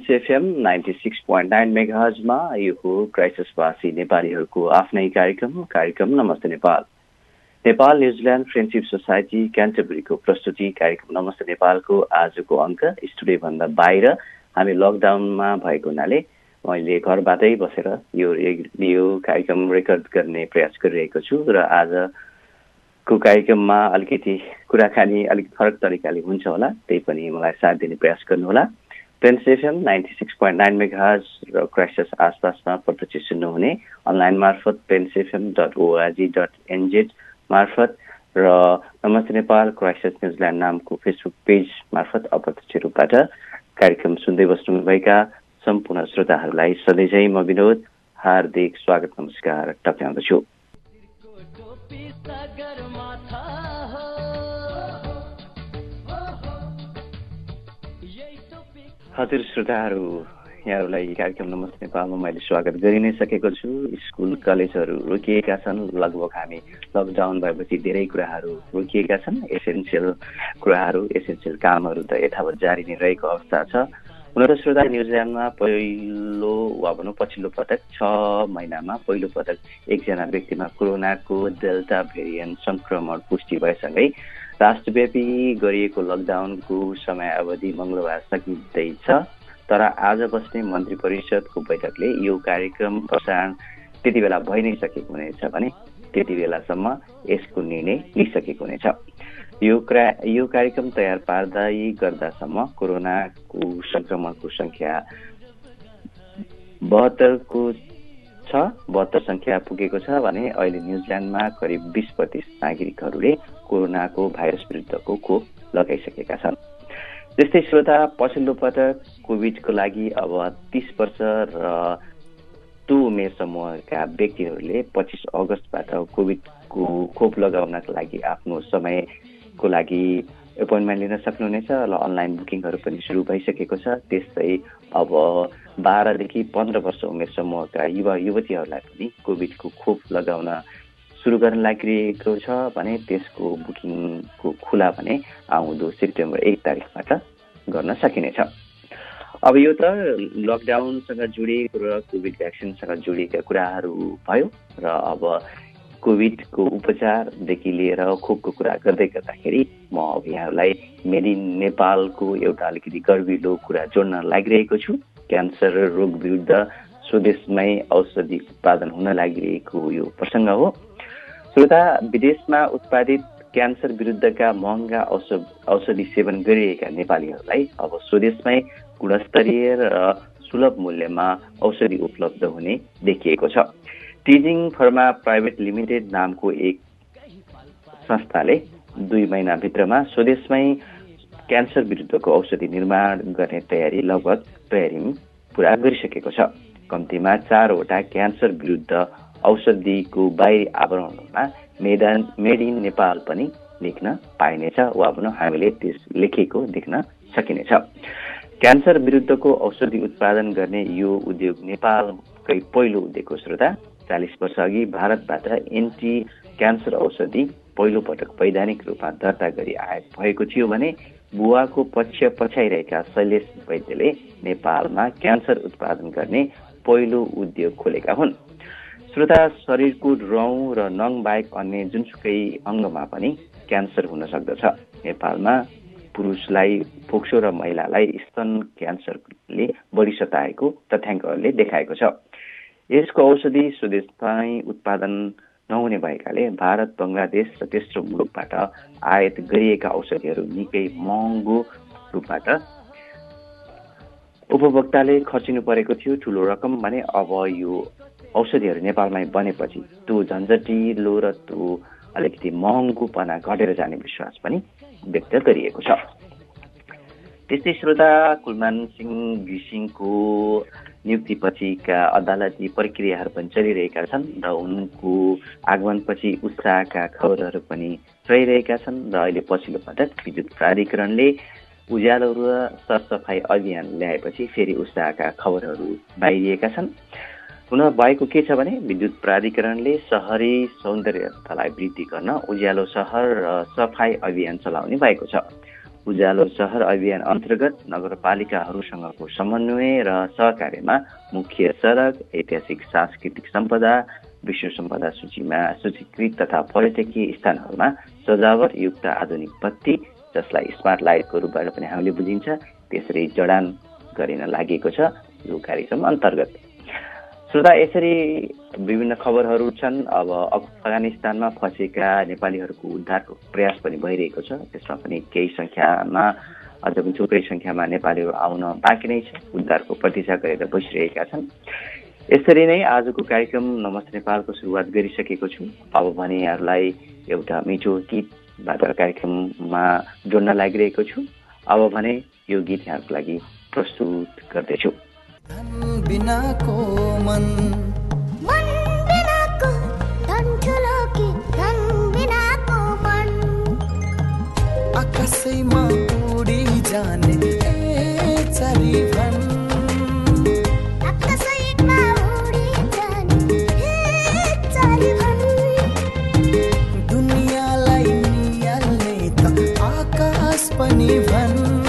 नमस्कार plains FM ninety six point nine मेगाजमा यो हो क्राइसिसवासी नेपालीहरूको आफ्नै कार्यक्रम कार्यक्रम नमस्ते Nepal. Nepal New Zealand friendship society क्यान्टबरीको प्रस्तुति कार्यक्रम नमस्ते नेपालको आजको अङ्क। स्टुडियोभन्दा बाहिर हामी लकडाउनमा भएको हुनाले मैले घरबाटै बसेर यो यो कार्यक्रम रेकर्ड गर्ने प्रयास गरिरहेको छु र आजको कार्यक्रममा अलिकति कुराकानी अलिक फरक तरिकाले हुन्छ होला त्यही पनि मलाई साथ दिने प्रयास गर्नुहोला। FM ninety six point nine megahertz र क्राइसिस आसपासमा प्रत्यक्ष सुन्नुहुने। अनलाइन मार्फत FM dot ORG dot NZ मार्फत र नमस्ते नेपाल क्राइसिस न्युजिल्यान्ड नामको फेसबुक पेज मार्फत अप्रत्यक्ष रूपबाट कार्यक्रम सुन्दै बस्नुभएका सम्पूर्ण श्रोताहरूलाई सधैँझै म विनोद हार्दिक स्वागत नमस्कार टक्राउँदछु हजुर श्रोताहरू यहाँहरूलाई कार्यक्रम नमस्ते नेपालमा मैले स्वागत गरि नै सकेको छु। स्कुल कलेजहरू रोकिएका छन्। लगभग हामी लकडाउन भएपछि धेरै कुराहरू रोकिएका छन्। एसेन्सियल कुराहरू एसेन्सियल कामहरू त यथावत जारी नै रहेको अवस्था छ। हुन त श्रोता न्युजिल्यान्डमा पहिलो वा भनौँ पछिल्लो पटक छ महिनामा पहिलो पटक एकजना व्यक्तिमा कोरोनाको डेल्टा भेरिएन्ट सङ्क्रमण पुष्टि भएसँगै राष्ट्रव्यापी गरिएको लकडाउनको समयावधि मङ्गलबार सकिँदैछ। तर आज बस्ने मन्त्री परिषदको बैठकले यो कार्यक्रम प्रसारण त्यति बेला भइ नै सकेको हुनेछ भने त्यति बेलासम्म यसको निर्णय लिइसकेको हुनेछ। यो क्रा यो कार्यक्रम तयार पार्दै गर्दासम्म कोरोनाको सङ्क्रमणको सङ्ख्या बहत्तरको छ बहत्तर सङ्ख्या पुगेको छ भने अहिले न्युजिल्यान्डमा करिब बिस प्रतिशत नागरिकहरूले कोरोनाको भाइरस विरुद्धको खोप लगाइसकेका छन्। त्यस्तै श्रोता पछिल्लो पटक कोभिडको लागि अब तिस वर्ष र टु उमेर समूहका व्यक्तिहरूले पच्चिस अगस्तबाट कोभिडको खोप लगाउनका लागि आफ्नो समयको लागि एपोइन्टमेन्ट लिन सक्नुहुनेछ र अनलाइन बुकिङहरू पनि सुरु भइसकेको छ। त्यस्तै अब बाह्रदेखि पन्ध्र वर्ष उमेर समूहका युवा युवतीहरूलाई पनि कोभिडको खोप लगाउन सुरु गर्न लागिरहेको छ भने त्यसको बुकिङको खुला भने आउँदो सेप्टेम्बर एक तारिकबाट गर्न सकिनेछ। अब यो त लकडाउनसँग जोडिएको र कोभिड भ्याक्सिनसँग जोडिएका कुराहरू भयो र अब कोभिडको उपचारदेखि लिएर खोपको कुरा गर्दै गर्दाखेरि म अब यहाँहरूलाई मेड इन नेपालको एउटा अलिकति गर्विलो कुरा जोड्न लागिरहेको छु। क्यान्सर रोग विरुद्ध स्वदेशमै औषधि उत्पादन हुन लागिरहेको यो प्रसङ्ग हो। श्रोता विदेशमा उत्पादित क्यान्सर विरुद्धका महँगा औषध सेवन गरिरहेका नेपालीहरूलाई अब स्वदेशमै गुणस्तरीय र सुलभ मूल्यमा औषधि उपलब्ध हुने देखिएको छ। टिजिङ फर्मा प्राइभेट लिमिटेड नामको एक संस्थाले दुई महिनाभित्रमा स्वदेशमै क्यान्सर विरुद्धको औषधि निर्माण गर्ने तयारी लगभग तयारी पुरा गरिसकेको छ। कम्तीमा चारवटा क्यान्सर विरुद्ध औषधिको बाहिरी आवरणहरूमा मेदान मेड इन नेपाल पनि लेख्न पाइनेछ वा भनौँ हामीले त्यस लेखेको देख्न सकिनेछ। क्यान्सर विरुद्धको औषधि उत्पादन गर्ने यो उद्योग नेपालकै पहिलो उद्योग हो श्रोता चालिस वर्ष अघि भारतबाट एन्टी क्यान्सर औषधि पहिलो पटक वैधानिक रूपमा दर्ता गरी आए भएको थियो भने बुवाको पक्ष पछ्याइरहेका शैलेश वैद्यले नेपालमा क्यान्सर उत्पादन गर्ने पहिलो उद्योग खोलेका हुन्। श्रोता शरीरको रौँ र नङ बाहेक अन्य जुनसुकै अङ्गमा पनि क्यान्सर हुन सक्दछ। नेपालमा पुरुषलाई फोक्सो र महिलालाई स्तन क्यान्सरले बढी सताएको तथ्याङ्कहरूले देखाएको छ। यसको औषधि स्वदेशमै उत्पादन नहुने भएकाले भारत बङ्गलादेश र तेस्रो मुलुकबाट आयात गरिएका औषधिहरू निकै महँगो रूपबाट उपभोक्ताले खर्चिनु परेको थियो। ठुलो रकम भने अब यो औषधिहरू नेपालमै बनेपछि त्यो झन्झटिलो र त्यो अलिकति महँगोपना घटेर जाने विश्वास पनि व्यक्त गरिएको छ। त्यस्तै श्रोता कुलमान सिंह घिसिङको नियुक्तिपछिका अदालती प्रक्रियाहरू पनि चलिरहेका छन् र उनको आगमनपछि उत्साहका खबरहरू पनि रहिरहेका छन् र अहिले पछिल्लो पटक विद्युत प्राधिकरणले उज्यालो र सरसफाइ अभियान ल्याएपछि फेरि उत्साहका खबरहरू बाहिरिएका छन्। हुन भएको के छ भने विद्युत प्राधिकरणले सहरी सौन्दर्यतालाई वृद्धि गर्न उज्यालो सहर र सफाई अभियान चलाउने भएको छ। उज्यालो सहर अभियान अन्तर्गत नगरपालिकाहरूसँगको समन्वय र सहकार्यमा मुख्य सडक ऐतिहासिक सांस्कृतिक सम्पदा विश्व सम्पदा सूचीमा सूचीकृत तथा पर्यटकीय स्थानहरूमा सजावट युक्त आधुनिक बत्ती जसलाई स्मार्ट लाइटको रूपबाट पनि हामीले बुझिन्छ त्यसरी जडान गरिन लागेको छ यो कार्यक्रम अन्तर्गत। श्रोता यसरी विभिन्न खबरहरू छन्। अब अफगानिस्तानमा फँसेका नेपालीहरूको उद्धारको प्रयास पनि भइरहेको छ। त्यसमा पनि केही सङ्ख्यामा अझ पनि थुप्रै सङ्ख्यामा नेपालीहरू आउन बाँकी नै छ उद्धारको प्रतीक्षा गरेर बसिरहेका छन्। यसरी नै आजको कार्यक्रम नमस्ते नेपालको सुरुवात गरिसकेको छु। अब भने यहाँहरूलाई एउटा मिठो गीतबाट कार्यक्रममा जोड्न लागिरहेको छु। अब भने यो गीत यहाँको लागि प्रस्तुत गर्दैछु। आकाशैमा उडी जाने चारी भन दुनियाँलाई निहाल्ने त आकाश पनि भन्।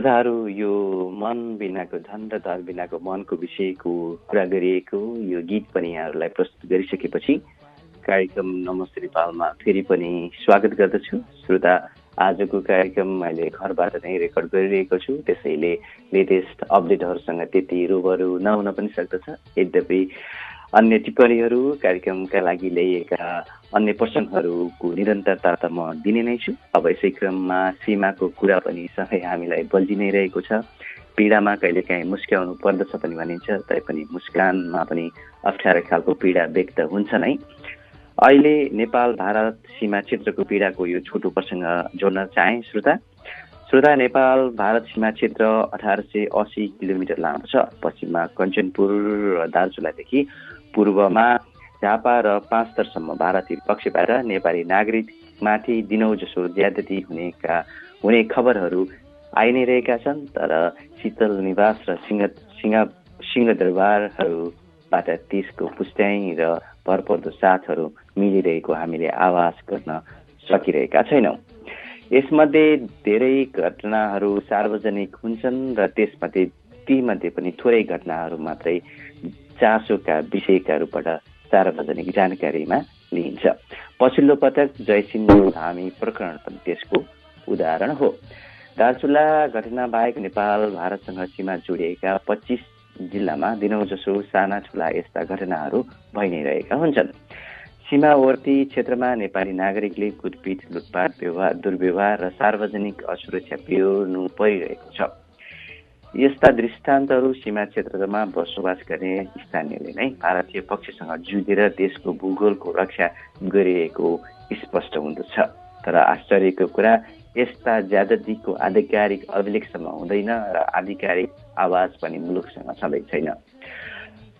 श्रोताहरू यो मन बिनाको धन र बिनाको मनको विषयको कुरा गरिएको यो गीत पनि यहाँहरूलाई प्रस्तुत गरिसकेपछि कार्यक्रम नमस्ते नेपालमा फेरि पनि स्वागत गर्दछु। श्रोता आजको कार्यक्रम मैले घरबाट नै रेकर्ड गरिरहेको छु। त्यसैले लेटेस्ट अपडेटहरूसँग त्यति रुबरु नहुन पनि सक्दछ। यद्यपि अन्य टिप्पणीहरू कार्यक्रमका लागि ल्याइएका अन्य प्रसङ्गहरूको निरन्तरता त म दिने नै छु। अब यसै क्रममा सीमाको कुरा पनि सँगै हामीलाई बल्झि नै रहेको छ। पीडामा कहिलेकाहीँ मुस्क्याउनु पर्दछ पनि भनिन्छ तैपनि मुस्कानमा पनि अप्ठ्यारो खालको पीडा व्यक्त हुन्छ नै। अहिले नेपाल भारत सीमा क्षेत्रको पीडाको यो छोटो प्रसङ्ग जोड्न चाहे श्रोता। श्रोता नेपाल भारत सीमा क्षेत्र अठार सय असी किलोमिटर लामो छ। पश्चिममा कञ्चनपुर र दार्चुलादेखि पूर्वमा झापा र पाँच तर्सम्म भारतीय पक्षबाट नेपाली नागरिकमाथि दिनौ जसो ज्यादती हुनेका हुने खबरहरू आइ नै रहेका छन् तर शीतल निवास र सिंह सिंह सिंहदरबारहरूबाट त्यसको पुस्ट्याइ र भरपर्दो साथहरू मिलिरहेको हामीले आवाज गर्न सकिरहेका छैनौँ। यसमध्ये धेरै घटनाहरू सार्वजनिक हुन्छन् र त्यसमध्ये तीमध्ये पनि थोरै घटनाहरू मात्रै चासोका विषयका रूपबाट सार्वजनिक जानकारीमा लिइन्छ। पछिल्लो पटक जयसिंह धामी प्रकरण पनि त्यसको उदाहरण हो। दार्चुला घटना बाहेक नेपाल भारतसँग सीमा जोडिएका पच्चिस जिल्लामा दिनौ जसो साना ठुला यस्ता घटनाहरू भइ नै रहेका हुन्छन्। सीमावर्ती क्षेत्रमा नेपाली नागरिकले कुटपिट लुटपाट व्यवहार दुर्व्यवहार र सार्वजनिक असुरक्षा बेहोर्नु परिरहेको छ। यस्ता दृष्टान्तहरू सीमा क्षेत्रमा बसोबास गर्ने स्थानीयले नै भारतीय पक्षसँग जुझेर देशको भूगोलको रक्षा गरिएको स्पष्ट हुँदछ। तर आश्चर्यको कुरा यस्ता ज्यादतीको आधिकारिक अभिलेखसम्म हुँदैन र आधिकारिक आवाज पनि मुलुकसँग छँदै छैन।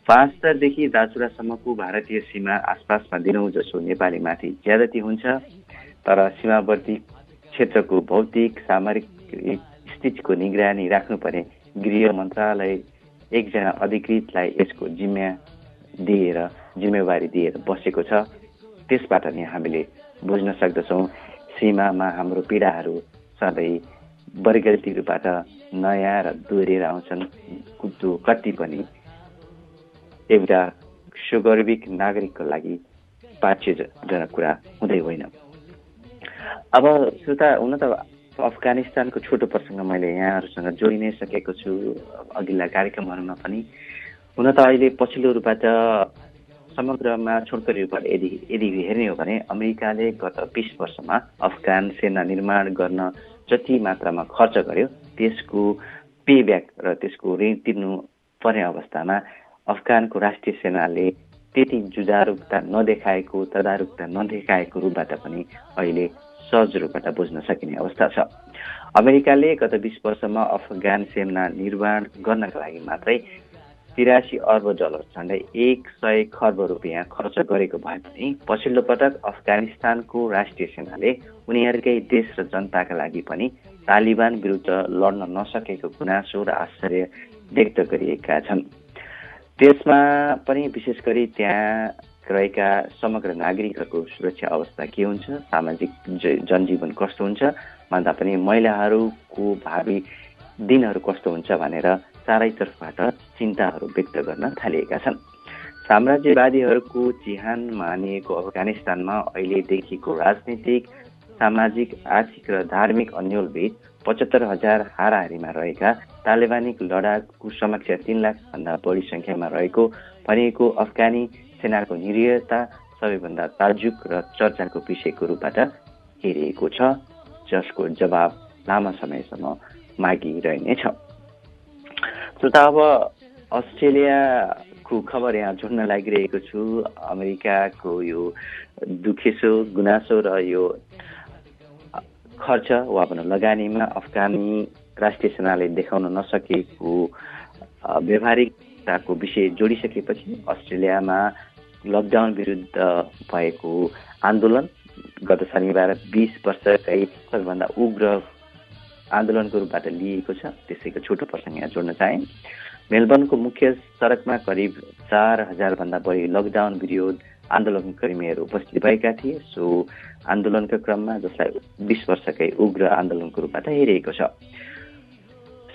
पाँचदेखि दाचुरासम्मको भारतीय सीमा आसपासमा दिनौँ जसो नेपालीमाथि ज्यादती हुन्छ तर सीमावर्ती क्षेत्रको भौतिक सामरिक स्थितिको निगरानी राख्नुपर्ने गृह मन्त्रालय एकजना अधिकृतलाई यसको जिम्मा दिएर जिम्मेवारी दिएर बसेको छ। त्यसबाट नै हामीले बुझ्न सक्दछौँ सीमामा हाम्रो पीडाहरू सधैँ वर्गतिरबाट नयाँ र दोहोरिएर आउँछन्। त्यो कति पनि एउटा सुगर्विक नागरिकको लागि पाठ्यजनक कुरा हुँदै होइन। अब श्रोता हुन त अफगानिस्तानको छोटो प्रसङ्ग मैले यहाँहरूसँग जोडि नै सकेको छु। अघिल्ला कार्यक्रमहरूमा पनि। हुन त अहिले पछिल्लो रूपबाट समग्रमा छोटकरी रूपबाट यदि यदि हेर्ने हो भने अमेरिकाले गत बिस वर्षमा अफगान सेना निर्माण गर्न जति मात्रामा खर्च गर्यो त्यसको पे ब्याक र त्यसको ऋण तिर्नु पर्ने अवस्थामा अफगानको राष्ट्रिय सेनाले त्यति जुजारुकता नदेखाएको तदारुकता नदेखाएको रूपबाट पनि अहिले सहज रूपबाट बुझ्न सकिने अवस्था छ। अमेरिकाले गत बिस वर्षमा अफगान सेना निर्माण गर्नका लागि मात्रै तिरासी अर्ब डलर झन्डै एक सय खर्ब रुपियाँ खर्च गरेको भए पनि पछिल्लो पटक अफगानिस्तानको राष्ट्रिय सेनाले उनीहरूकै देश र जनताका लागि पनि तालिबान विरुद्ध लड्न नसकेको गुनासो र आश्चर्य व्यक्त गरिएका छन्। त्यसमा पनि विशेष गरी त्यहाँ रहेका समग्र नागरिकहरूको सुरक्षा अवस्था के हुन्छ? सामाजिक जनजीवन कस्तो हुन्छ? भन्दा पनि महिलाहरूको भावी दिनहरू कस्तो हुन्छ भनेर चारैतर्फबाट चिन्ताहरू व्यक्त गर्न थालिएका छन्। साम्राज्यवादीहरूको चिहान मानिएको अफगानिस्तानमा अहिले देखिएको राजनीतिक सामाजिक आर्थिक र धार्मिक अन्यलबीच पचहत्तर हजार हाराहारीमा रहेका तालिबानिक लडाकु समक्ष तिन लाखभन्दा बढी सङ्ख्यामा रहेको भनिएको अफगानी सेनाको निरीयता सबैभन्दा ताजुक र चर्चाको विषयको रूपबाट हेरिएको छ जसको जवाब लामो समयसम्म मागिरहनेछ श्रोता अब अस्ट्रेलियाको खबर यहाँ जोड्न लागिरहेको छु। अमेरिकाको यो दुखेसो गुनासो र यो खर्च वा भनौँ लगानीमा अफगानी राष्ट्रिय सेनाले देखाउन नसकेको व्यवहारिकताको विषय जोडिसकेपछि अस्ट्रेलियामा लकडाउन विरुद्ध भएको आन्दोलन गत शनिबार बिस वर्षकै सबैभन्दा उग्र आन्दोलनको रूपबाट लिएको छ। त्यसैको छोटो प्रसङ्ग यहाँ जोड्न चाहे। मेलबर्नको मुख्य सडकमा करिब चार हजारभन्दा बढी लकडाउन विरोध आन्दोलनकर्मीहरू उपस्थित भएका थिए। सो आन्दोलनका क्रममा जसलाई बिस वर्षकै उग्र आन्दोलनको रूपबाट हेरिएको छ।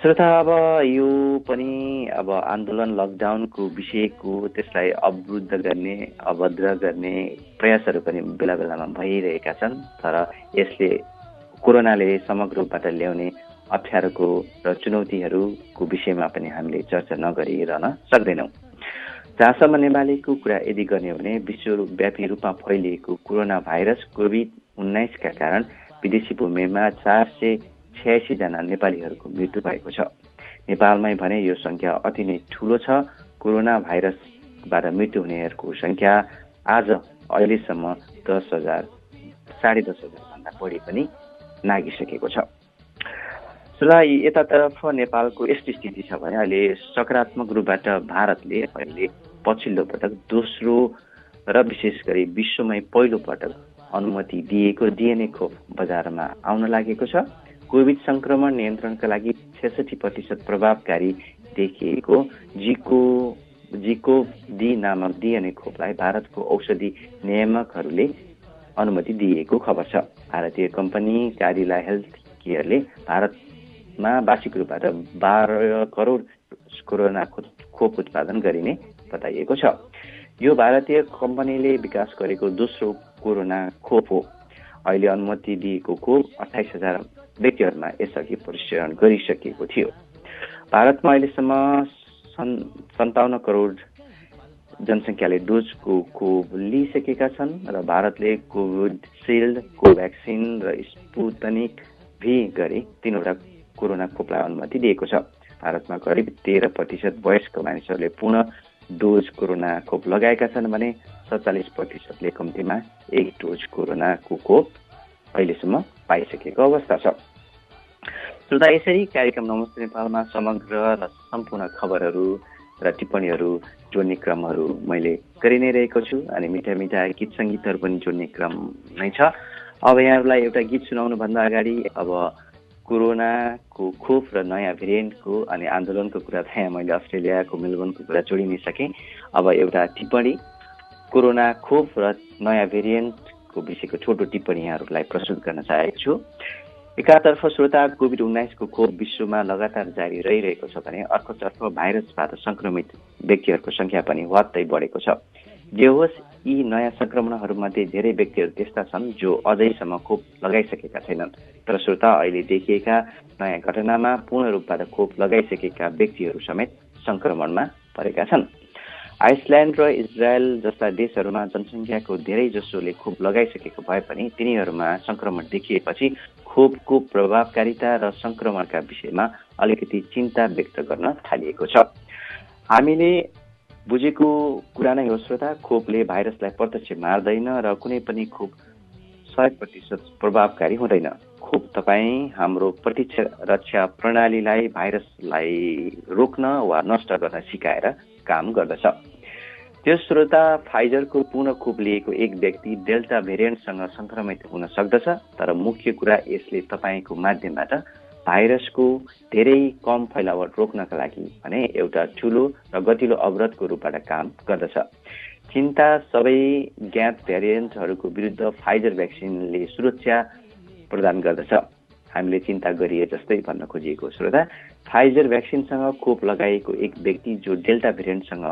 श्रोता अब यो पनि अब आन्दोलन लकडाउनको विषयको त्यसलाई अवरुद्ध गर्ने अभद्र गर्ने प्रयासहरू पनि बेला बेलामा भइरहेका छन्। तर यसले कोरोनाले समग्र रूपबाट ल्याउने अप्ठ्यारोको र चुनौतीहरूको विषयमा पनि हामीले चर्चा नगरिरहन सक्दैनौँ। जहाँसम्म नेपालीको कुरा यदि गर्ने हो भने विश्वव्यापी रूपमा फैलिएको कोरोना भाइरस कोभिड उन्नाइसका कारण विदेशी भूमिमा चार सय छ्यासीजना नेपालीहरूको मृत्यु भएको छ। नेपालमै भने यो सङ्ख्या अति नै ठुलो छ। कोरोना भाइरसबाट मृत्यु हुनेहरूको सङ्ख्या आज अहिलेसम्म दस हजार साढे दस हजारभन्दा बढी पनि नागिसकेको छ। र यतातर्फ नेपालको यस्तो स्थिति छ भने अहिले सकारात्मक रूपबाट भारतले अहिले पछिल्लो पटक दोस्रो र विशेष गरी विश्वमै पहिलो पटक अनुमति दिएको डिएनए खोप बजारमा आउन लागेको छ। कोभिड सङ्क्रमण नियन्त्रणका लागि छेसठी प्रतिशत प्रभावकारी देखिएको जिको जिको डी नामक डिएनए खोपलाई भारतको औषधि नियामकहरूले अनुमति दिएको खबर छ। भारतीय कम्पनी कारिला हेल्थ केयरले भारतमा वार्षिक रूपबाट बाह्र करोड कोरोना खोप उत्पादन गरिने बताइएको छ। यो भारतीय कम्पनीले विकास गरेको दोस्रो कोरोना खोप हो। अहिले अनुमति दिएको खोप अठाइस हजार व्यक्तिहरूमा यसअघि परीक्षण गरिसकिएको थियो। भारतमा अहिलेसम्म सन् सन्ताउन्न करोड जनसङ्ख्याले डोजको खोप लिइसकेका छन् र भारतले कोभिसिल्ड कोभ्याक्सिन र स्पुतनिक भी गरी तिनवटा कोरोना खोपलाई अनुमति दिएको छ। भारतमा करिब तेह्र प्रतिशत वयस्क मानिसहरूले पूर्ण डोज कोरोना खोप लगाएका छन् भने सत्तालिस प्रतिशतले कम्तीमा एक डोज कोरोनाको खोप अहिलेसम्म पाइसकेको अवस्था छ। श्रोता यसरी कार्यक्रम नमस्ते नेपालमा समग्र र सम्पूर्ण खबरहरू र टिप्पणीहरू जोड्ने क्रमहरू मैले गरि नै रहेको छु अनि मिठा मिठा गीत सङ्गीतहरू पनि जोड्ने क्रम नै छ। अब यहाँहरूलाई एउटा गीत सुनाउनुभन्दा अगाडि अब कोरोनाको खोप र नयाँ भेरिएन्टको अनि आन्दोलनको कुरा यहाँ मैले अस्ट्रेलियाको मेलबोर्नको कुरा जोडि नै सकेँ। अब एउटा टिप्पणी कोरोना खोप र नयाँ भेरिएन्टको विषयको छोटो टिप्पणी यहाँहरूलाई प्रस्तुत गर्न चाहेको छु। एकातर्फ श्रोता कोभिड उन्नाइसको खोप विश्वमा लगातार जारी रहिरहेको छ भने अर्कोतर्फ भाइरसबाट सङ्क्रमित व्यक्तिहरूको सङ्ख्या पनि वात्तै बढेको छ। जे होस् यी नयाँ सङ्क्रमणहरूमध्ये धेरै व्यक्तिहरू त्यस्ता छन् जो अझैसम्म खोप लगाइसकेका छैनन्। तर श्रोता अहिले देखिएका नयाँ घटनामा पूर्ण रूपबाट खोप लगाइसकेका व्यक्तिहरू समेत सङ्क्रमणमा परेका छन्। आइसल्यान्ड र इजरायल जस्ता देशहरूमा जनसङ्ख्याको धेरै जसोले खोप लगाइसकेको भए पनि तिनीहरूमा सङ्क्रमण देखिएपछि खोपको प्रभावकारिता र सङ्क्रमणका विषयमा अलिकति चिन्ता व्यक्त गर्न थालिएको छ। हामीले बुझेको कुरा नै हो श्रोता खोपले भाइरसलाई प्रत्यक्ष मार्दैन र कुनै पनि खोप सय प्रतिशत प्रभावकारी हुँदैन। खोप तपाईँ हाम्रो प्रतिरक्षा प्रणालीलाई भाइरसलाई रोक्न वा नष्ट गर्न सिकाएर काम गर्दछ। त्यो श्रोता फाइजरको पुनः खोप लिएको एक व्यक्ति डेल्टा भेरिएन्टसँग सङ्क्रमित हुन सक्दछ तर मुख्य कुरा यसले तपाईँको माध्यमबाट भाइरसको धेरै कम फैलावट रोक्नका लागि भने एउटा ठुलो र गतिलो अवरोधको रूपबाट काम गर्दछ। चिन्ता सबै ज्ञात भेरिएन्टहरूको विरुद्ध फाइजर भ्याक्सिनले सुरक्षा प्रदान गर्दछ। हामीले चिन्ता गरिए जस्तै भन्न खोजिएको श्रोता फाइजर भ्याक्सिनसँग खोप लगाएको एक व्यक्ति जो डेल्टा भेरिएन्टसँग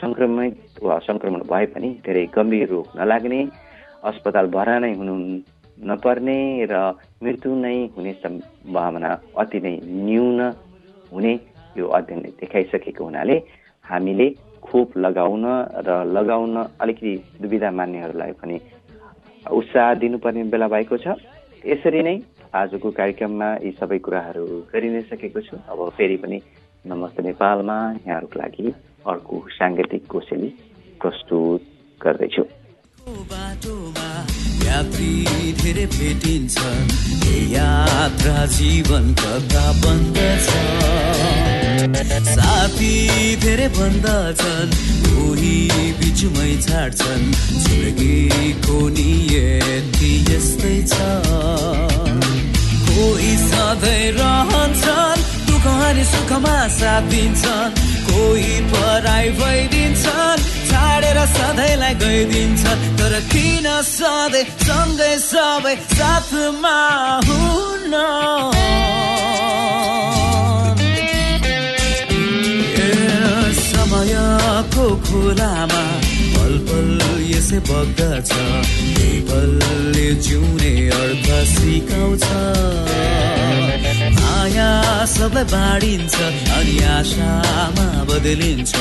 सङ्क्रमित वा सङ्क्रमण भए पनि धेरै गम्भीर रोग नलाग्ने अस्पताल भरा नै हुनु नपर्ने र मृत्यु नै हुने सम्भावना अति नै न्यून हुने यो अध्ययनले देखाइसकेको हुनाले हामीले खोप लगाउन र लगाउन अलिकति दुविधा मान्नेहरूलाई पनि उत्साह दिनुपर्ने बेला भएको छ। यसरी नै आजको कार्यक्रममा यी सबै कुराहरू गरि नै सकेको छु। अब फेरि पनि नमस्ते नेपालमा यहाँहरूको लागि अर्को साङ्गीतिक कोसेली प्रस्तुत गर्दैछु। भेटिन्छ यात्रा जीवन कथा बन्दछ साथी धेरै भन्दछन् कोही बिचमै छाड्छन् जिन्दगीको नियति यस्तै छ। कोही सधैँ दुःख अनि सुखमा साथ दिन्छन् कोही पराई भइदिन्छन् छाडेर सधैँलाई गइदिन्छ तर किन सधैँ सँगै सबै साथमा हुन? समयको खोलामा पल पल यसै बग्दछ पलले जिउने अर्थ सिकाउँछ माया सबै बाँडिन्छ अनि आशामा बदलिन्छ।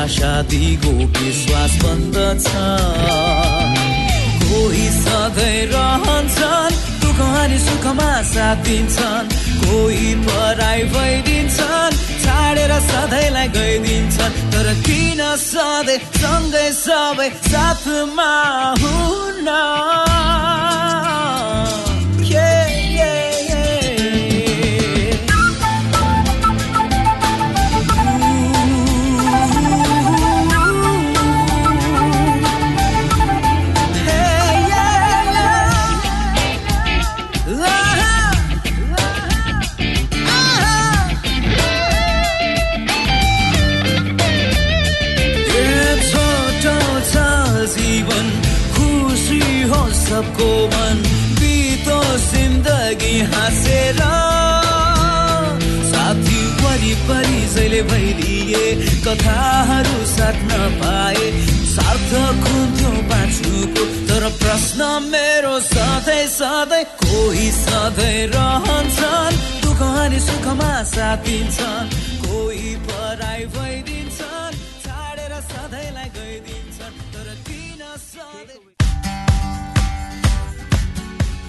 आशा दिगो विश्वास बन्दछ कोही सधैँ रहन्छन् दुःख अनि सुखमा साथ दिन्छन्। कोही पराई भइदिन्छन् छाडेर सधैँलाई गइदिन्छन् तर किन सधैँ सँगै सबै साथमा हुन? मन बितो जिन्दगी हाँसेर। साथी वरिपरि जहिले भइदिए कथाहरू साट्न पाए। सार्थक हुन्थ्यो बाँच्नुको तर प्रश्न मेरो सधैँ सधैँ कोही सधैँ रहन्छन्। दुःख अनि सुखमा साथ दिन्छन् कोही पराई भइदिन्छन्। छाडेर सधैँलाई गइदिन्छन्। तर किन सधैँ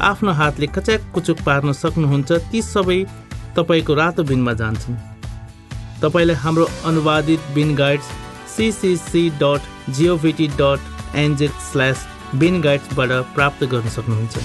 आफ्नो हातले कच्याक कुचुक पार्न सक्नुहुन्छ ती सबै तपाईँको रातो बिनमा जान्छन्। तपाईँले हाम्रो अनुवादित bin guides CCC dot govt dot NZ slash bin गाइड्सबाट प्राप्त गर्न सक्नुहुन्छ।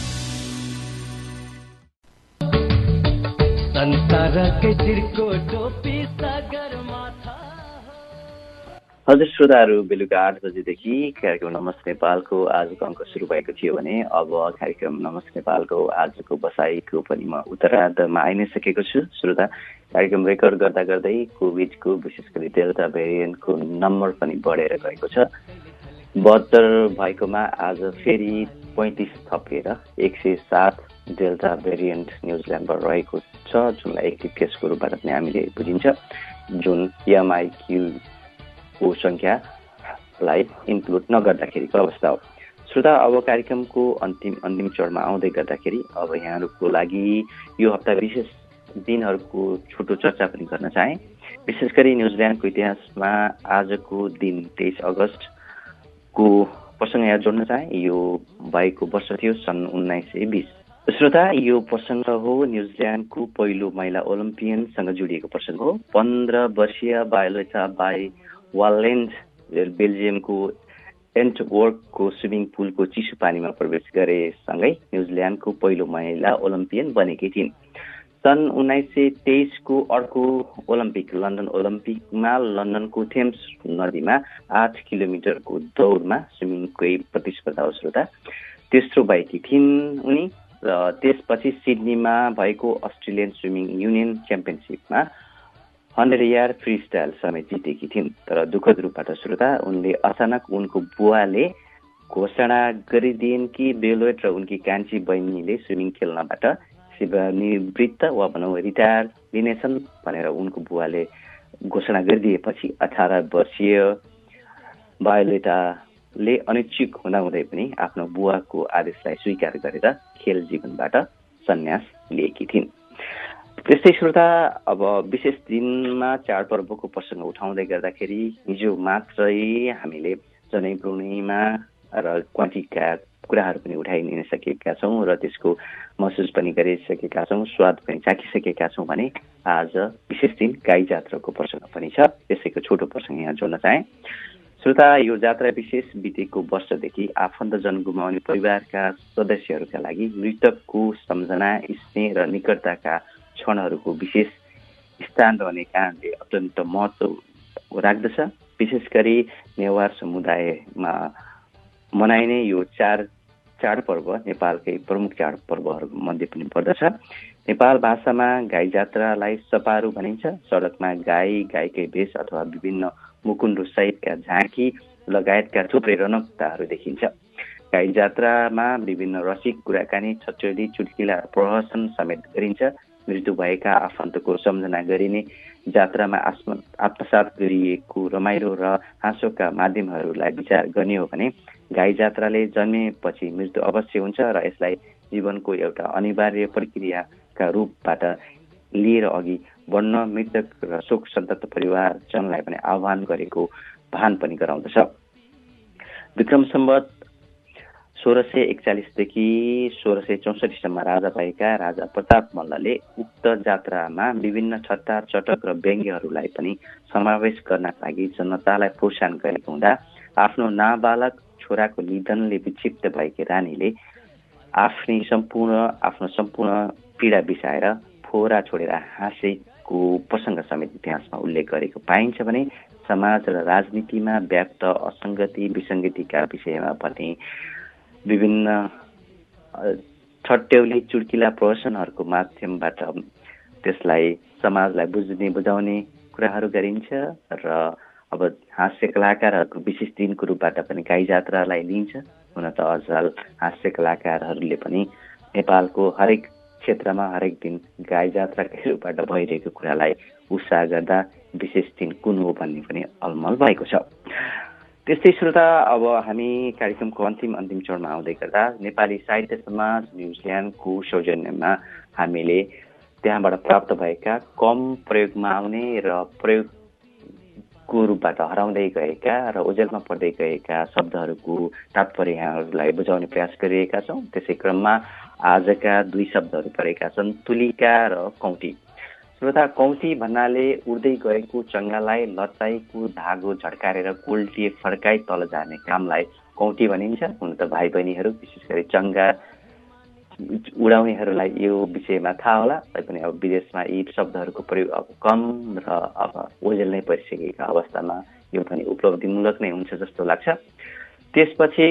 हजुर श्रोताहरू बेलुका आठ बजीदेखि कार्यक्रम नमस्ते नेपालको आजको अङ्क सुरु भएको थियो भने अब कार्यक्रम नमस्ते नेपालको आजको बसाइको पनि म उत्तरार्धमा आइ नै सकेको छु। श्रोता कार्यक्रम रेकर्ड गर्दा गर्दै कोभिडको विशेष गरी डेल्टा भेरिएन्टको नम्बर पनि बढेर गएको छ। बहत्तर भएकोमा आज फेरि पैँतिस थपिएर एक सय सात डेल्टा भेरिएन्ट न्युजिल्यान्डबाट रहेको छ। जुनलाई एक्टिभ केसको रूपबाट पनि हामीले बुझिन्छ। जुन एमआइक्यू को सङ्ख्यालाई इन्क्लुड नगर्दाखेरिको अवस्था हो। श्रोता अब कार्यक्रमको अन्तिम अन्तिम चरणमा आउँदै गर्दाखेरि अब यहाँहरूको लागि यो हप्ता विशेष दिनहरूको छोटो चर्चा पनि गर्न चाहे। विशेष गरी न्युजिल्यान्डको इतिहासमा आजको दिन तेइस अगस्तको प्रसङ्ग यहाँ जोड्न चाहे। यो भएको वर्ष थियो सन् उन्नाइस सय बिस। श्रोता यो प्रसङ्ग हो न्युजिल्यान्डको पहिलो महिला ओलम्पियनसँग जोडिएको प्रसङ्ग हो। पन्ध्र वर्षीय बायोलेटा बाई वालेन्ड बेल्जियमको एन्टवर्कको स्विमिङ पुलको चिसो पानीमा प्रवेश गरेसँगै न्युजिल्यान्डको पहिलो महिला ओलम्पियन बनेकी थिइन्। सन् उन्नाइस सय तेइसको अर्को ओलम्पिक लन्डन ओलम्पिकमा लन्डनको थेम्स नदीमा आठ किलोमिटरको दौडमा स्विमिङकै प्रतिस्पर्धा श्रोता तेस्रो भएकी थिइन् उनी र त्यसपछि सिडनीमा भएको अस्ट्रेलियन स्विमिङ युनियन च्याम्पियनसिपमा हन्ड्रेड यार फ्री स्टाइल समेत जितेकी थिइन् तर दुःखद रूपबाट श्रोता उनले अचानक उनको बुवाले घोषणा गरिदिइन् कि बेलोएट र उनकी कान्छी बहिनीले स्विमिङ खेल्नबाट सेवानिवृत्त वा भनौँ रिटायर लिनेछन् भनेर उनको बुवाले घोषणा गरिदिएपछि अठार वर्षीय बायोलेटाले अनिच्छुक हुँदाहुँदै पनि आफ्नो बुवाको आदेशलाई स्वीकार गरेर खेल जीवनबाट सन्यास लिएकी थिइन्। त्यस्तै श्रोता अब विशेष दिनमा चाडपर्वको प्रसङ्ग उठाउँदै गर्दाखेरि हिजो मात्रै हामीले जनै पूर्णिमा र क्वान्टीका कुराहरू पनि उठाइदिन सकेका छौँ र त्यसको महसुस पनि गरिसकेका छौँ स्वाद पनि चाखिसकेका छौँ भने आज विशेष दिन गाई जात्राको प्रसङ्ग पनि छ। त्यसैको छोटो प्रसङ्ग यहाँ जोड्न चाहेँ। श्रोता यो जात्रा विशेष बितेको वर्षदेखि आफन्तजन गुमाउने परिवारका सदस्यहरूका लागि मृतकको सम्झना स्नेह र निकटताका क्षणहरूको विशेष स्थान रहने कारणले अत्यन्त महत्त्व राख्दछ। विशेष गरी नेवार समुदायमा मनाइने यो चाड चाडपर्व नेपालकै प्रमुख चाडपर्वहरू मध्ये पनि पर्दछ। नेपाल भाषामा गाई जात्रालाई सपारू भनिन्छ। सडकमा गाई गाईकै भेष अथवा विभिन्न मुकुन्डो सहितका झाँकी लगायतका थुप्रै रनकताहरू देखिन्छ। गाई जात्रामा विभिन्न रसिक कुराकानी छचोली चुटकिला प्रहसन समेत गरिन्छ। मृत्यु भएका आफन्तको सम्झना गरिने जात्रामा आत्म आत्मसात गरिएको रमाइलो र हाँसोका माध्यमहरूलाई विचार गर्ने हो भने गाई जात्राले जन्मेपछि मृत्यु अवश्य हुन्छ र यसलाई जीवनको एउटा अनिवार्य प्रक्रियाका रूपबाट लिएर अघि बढ्न मृतक र शोक सन्तप्त परिवारजनलाई पनि आह्वान गरेको भान पनि गराउँदछ। विक्रम सम्बत सोह्र सय एकचालिसदेखि सोह्र सय चौसठीसम्म राजा भएका राजा प्रताप मल्लले उक्त जात्रामा विभिन्न छट्टा चटक र व्यङ्ग्यहरूलाई पनि समावेश गर्नका लागि जनतालाई प्रोत्साहन गरेको हुँदा आफ्नो नाबालक छोराको निधनले विक्षिप्त भएकी रानीले आफ्नै सम्पूर्ण आफ्नो सम्पूर्ण पीडा बिसाएर फोरा छोडेर हाँसेको प्रसङ्ग समेत इतिहासमा उल्लेख गरेको पाइन्छ भने समाज र राजनीतिमा व्याप्त असङ्गति विसङ्गतिका विषयमा पनि विभिन्न छट्यौली चुड्किला प्रवचनहरूको माध्यमबाट त्यसलाई समाजलाई बुझ्ने बुझाउने कुराहरू गरिन्छ र अब हास्य कलाकारहरूको विशेष दिनको रूपबाट पनि गाई जात्रालाई लिइन्छ हुन त अझाल हास्य कलाकारहरूले पनि नेपालको हरेक क्षेत्रमा हरेक दिन गाई जात्राकै रूपबाट भइरहेको कुरालाई उत्साह गर्दा विशेष दिन कुन हो भन्ने पनि अलमल भएको छ। त्यस्तै श्रोता अब हामी कार्यक्रमको अन्तिम अन्तिम चरणमा आउँदै गर्दा नेपाली साहित्य समाज न्युजिल्यान्डको सौजन्यमा हामीले त्यहाँबाट प्राप्त भएका कम प्रयोगमा आउने र प्रयोगको रूपबाट हराउँदै गएका र ओजेलमा पर्दै गएका शब्दहरूको तात्पर्य यहाँहरूलाई बुझाउने प्रयास गरिरहेका छौँ। त्यसै क्रममा आजका दुई शब्दहरू परेका छन् तुलिका र कौटी। श्रोता कौटी भन्नाले उड्दै गएको चङ्गालाई लचाइको धागो झड्काएर कोल्टिए फर्काइ तल जाने कामलाई कौटी भनिन्छ। हुन त भाइ बहिनीहरू विशेष गरी चङ्गा उडाउनेहरूलाई यो विषयमा थाहा होला। तैपनि अब विदेशमा यी शब्दहरूको प्रयोग अब कम र अब ओजेल नै परिसकेका अवस्थामा यो पनि उपलब्धिमूलक नै हुन्छ जस्तो लाग्छ। त्यसपछि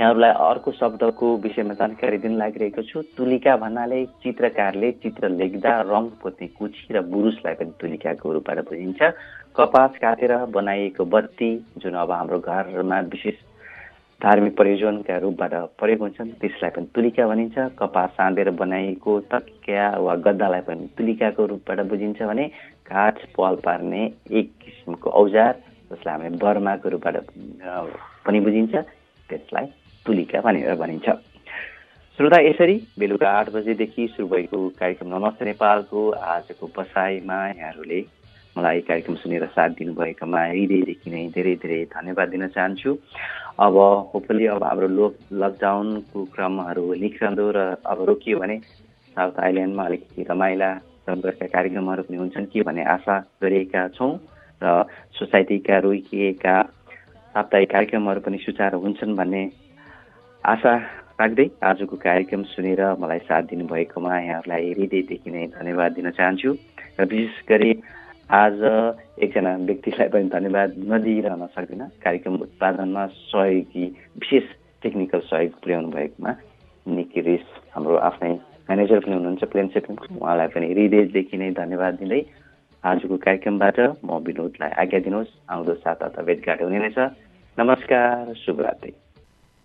यहाँहरूलाई अर्को शब्दको विषयमा जानकारी दिन लागिरहेको छु। तुलिका भन्नाले चित्रकारले चित्र लेख्दा रङ पोत्ने कुची र बुरुसलाई पनि तुलिकाको रूपबाट बुझिन्छ। कपास काटेर बनाइएको बत्ती जुन अब हाम्रो घरमा विशेष धार्मिक प्रयोजनका रूपबाट प्रयोग हुन्छन् त्यसलाई पनि तुलिका भनिन्छ। कपास साँधेर बनाइएको तकिया वा गद्दालाई पनि तुलिकाको रूपबाट बुझिन्छ भने काठ पाल पार्ने एक किसिमको औजार जसलाई हामी बर्माको रूपबाट पनि बुझिन्छ। त्यसलाई तुलिका भनेर भनिन्छ। श्रोता यसरी बेलुका आठ बजेदेखि सुरु भएको कार्यक्रम नमस्ते नेपालको। आजको बसाइमा यहाँहरूले मलाई कार्यक्रम सुनेर साथ दिनुभएकोमा हृदयदेखि नै धेरै धेरै धन्यवाद दिन चाहन्छु। अब होपली अब हाम्रो लोक लकडाउनको क्रमहरू निस्कँदो र अब रोकियो भने साउथ आइल्यान्डमा अलिकति रमाइला रङ्गका कार्यक्रमहरू पनि हुन्छन्। कि भन्ने आशा गरेका छौँ र सोसाइटीका रोकिएका साप्ताहिक कार्यक्रमहरू पनि सुचारू हुन्छन् भन्ने आशा राख्दै आजको कार्यक्रम सुनेर मलाई साथ दिनुभएकोमा यहाँहरूलाई हृदयदेखि नै धन्यवाद दिन चाहन्छु र विशेष गरी आज एकजना व्यक्तिलाई पनि धन्यवाद नदिइरहन सक्दिनँ। कार्यक्रम उत्पादनमा सहयोगी विशेष टेक्निकल सहयोग पुर्याउनु भएकोमा निकी रेस हाम्रो आफ्नै म्यानेजर पनि हुनुहुन्छ प्लेन सेटिङको उहाँलाई पनि हृदयदेखि नै धन्यवाद दिँदै आजको कार्यक्रमबाट म विनोदलाई आज्ञा दिनुहोस्। आउँदो साता त भेटघाट हुने रहेछ। नमस्कार शुभरात्रि